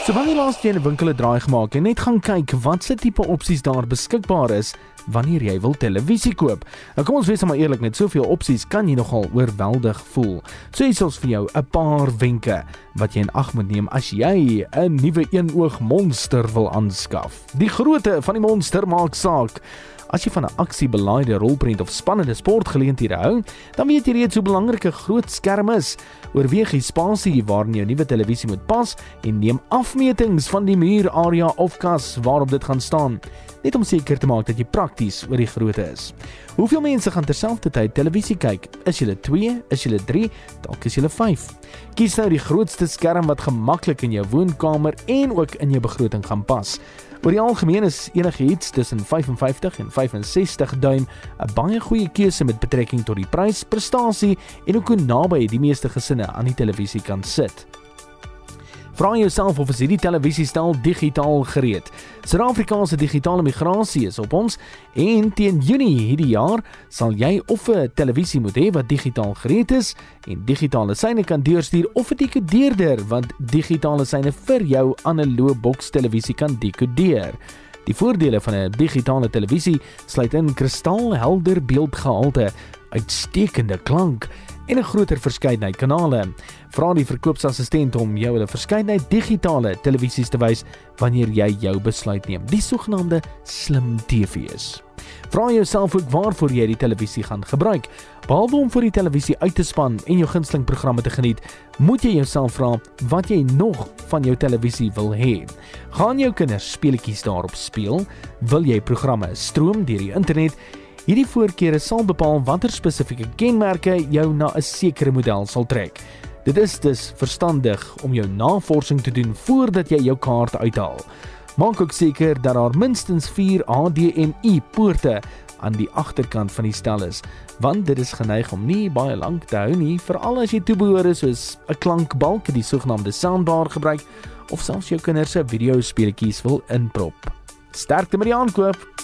So wanneer laas jy 'n winkel 'n draai gemaak en net gaan kyk watse tipe opsies daar beskikbaar is wanneer jy wil televisie koop. Nou kom ons wees maar eerlik, met soveel opsies kan jy nogal oorweldig voel. So hier is vir jou 'n paar wenke wat jy in ag moet neem as jy 'n nuwe eenoog monster wil aanskaf. Die grootte van die monster maak saak. As jy van 'n aksiebelaaide rolprent of spannende sportgeleenthede hou, dan weet jy reeds hoe belangrik 'n groot skerm is. Oorweeg die spasie waarin jou nuwe televisie moet pas en neem afmetings van die muurarea of kas waarop dit gaan staan, net om seker te maak dat jy prakties oor die grootte is. Hoeveel mense gaan terselfdertyd televisie kyk? Is julle 2? Is julle 3? Dalk is julle 5. Kies nou die grootste skerm wat gemaklik in jou woonkamer en ook in jou begroting gaan pas. Oor die algemeen is enigiets tussen 55 en 65 duim 'n baie goeie keuse met betrekking tot die prys, prestasie en hoe naby die meeste gesinne aan die televisie kan sit. Vra jouself of is hierdie televisiestel digitaal gereed. Suid-Afrikaanse digitale migrasie is op ons en teen Junie hierdie jaar sal jy of 'n televisie moet hê wat digitaal gereed is en digitale syne kan deurstuur of 'n dekodeerder wat digitale syne vir jou analoë boks televisie kan dekodeer. Die voordele van 'n digitale televisie sluit in kristalhelder beeldgehalte, uitstekende klank en 'n groter verskeidenheid kanale. Vra die verkoopsassistent om jou 'n verskeidenheid digitale televisies te wys wanneer jy jou besluit neem. Die sogenaamde slim TV's. Vra jouself ook waarvoor jy die televisie gaan gebruik. Behalwe om vir die televisie uit te span en jou gunsteling programme te geniet, moet jy jouself vra wat jy nog van jou televisie wil hê. Gaan jou kinders speletjies daarop speel? Wil jy programme stroom deur die internet? Hierdie voorkeure sal bepaal watter spesifieke kenmerke jou na 'n sekere model sal trek. Dit is dus verstandig om jou navorsing te doen voordat jy jou kaart uithaal. Maak ook seker dat daar minstens 4 HDMI poorte aan die agterkant van die stel is, want dit is geneig om nie baie lank te hou nie, veral as jy toebehore soos 'n klankbalk, die sogenaamde soundbar gebruik of selfs jou kinders se videospeletjies wil inprop. Sterkte met die aankoop.